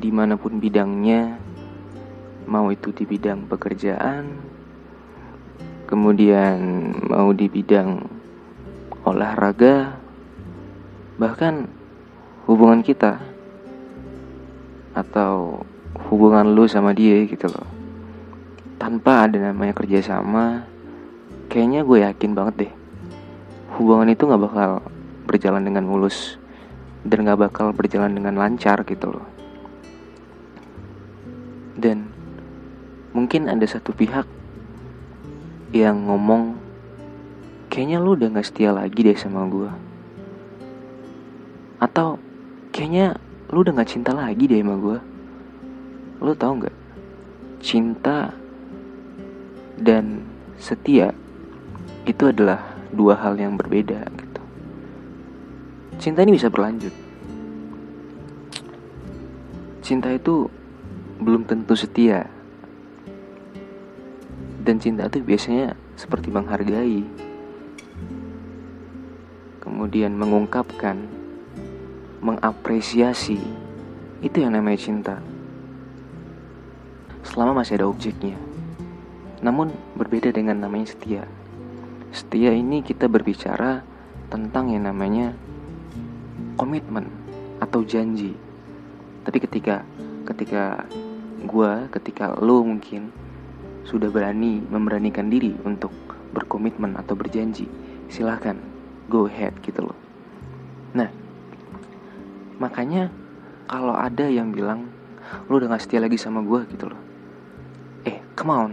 di mana pun bidangnya, mau itu di bidang pekerjaan, kemudian mau di bidang olahraga, bahkan hubungan kita atau hubungan lu sama dia gitu loh. Tanpa ada namanya kerjasama kayaknya gue yakin banget deh hubungan itu nggak bakal berjalan dengan mulus dan gak bakal berjalan dengan lancar gitu loh dan mungkin ada satu pihak yang ngomong kayaknya lu udah gak setia lagi deh sama gue atau kayaknya lu udah gak cinta lagi deh sama gue lu tau gak cinta dan setia itu adalah dua hal yang berbeda cinta ini bisa berlanjut. Cinta itu belum tentu setia. Dan cinta itu biasanya seperti menghargai. Kemudian mengungkapkan, mengapresiasi. Itu yang namanya cinta. Selama masih ada objeknya. Namun berbeda dengan namanya setia. Setia ini kita berbicara tentang yang namanya komitmen atau janji tapi ketika ketika gue ketika lo mungkin sudah berani memberanikan diri untuk berkomitmen atau berjanji silahkan go ahead gitu loh. Nah makanya kalau ada yang bilang lu udah gak setia lagi sama gue gitu loh. Eh come on.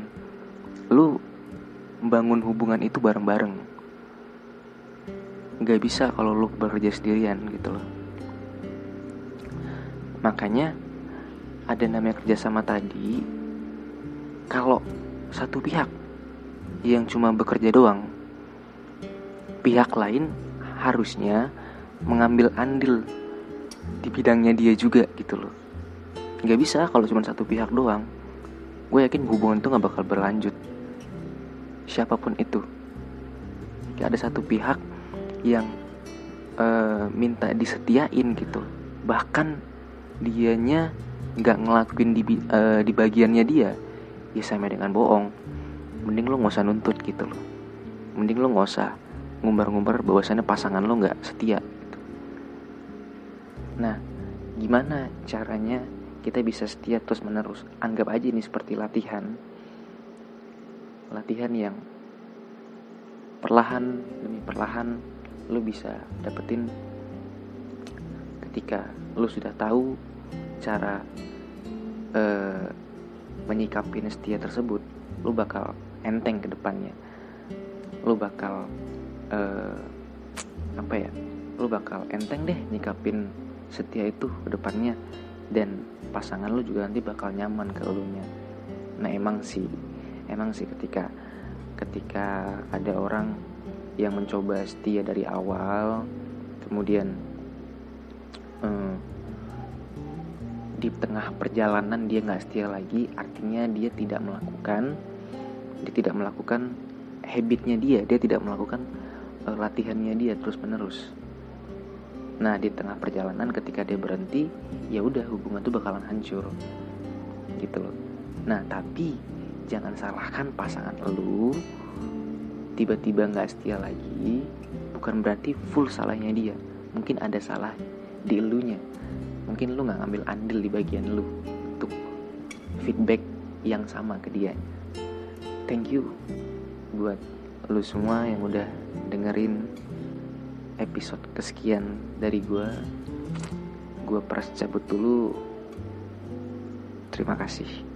Lu membangun hubungan itu bareng-bareng. Nggak bisa kalau lu bekerja sendirian gitu loh. Makanya ada namanya kerjasama tadi kalau satu pihak yang cuma bekerja doang pihak lain harusnya mengambil andil di bidangnya dia juga gitu loh. Nggak bisa kalau cuma satu pihak doang. Gue yakin hubungan itu nggak bakal berlanjut. Siapa pun itu. Gak ada satu pihak yang uh, minta disetiain gitu. Bahkan dianya nggak ngelakuin di uh, di bagiannya dia ya sama dengan bohong. Mending lo nggak usah nuntut gitu loh. Mending lo nggak usah ngumbar-ngumbar bahwasannya pasangan lo nggak setia gitu. nah gimana caranya kita bisa setia terus menerus anggap aja ini seperti latihan. Latihan yang perlahan demi perlahan lu bisa dapetin ketika lu sudah tahu cara uh, menyikapi setia tersebut lu bakal enteng ke depannya. Lu bakal uh, apa ya lu bakal enteng deh nyikapin setia itu ke depannya. Dan pasangan lu juga nanti bakal nyaman ke elunya. Nah emang sih emang sih ketika ketika ada orang yang mencoba setia dari awal kemudian eh, di tengah perjalanan dia nggak setia lagi artinya dia tidak melakukan dia tidak melakukan habitnya dia dia tidak melakukan uh, latihannya dia terus menerus nah di tengah perjalanan ketika dia berhenti ya udah hubungan itu bakalan hancur. Gitu loh. Nah tapi jangan salahkan pasangan lu tiba-tiba nggak setia lagi bukan berarti full salahnya dia. Mungkin ada salah di elunya mungkin lu nggak ngambil andil di bagian lu untuk feedback yang sama ke dia. Thank you buat lu semua yang udah dengerin episode kesekian dari gue gue pras cabut dulu. Terima kasih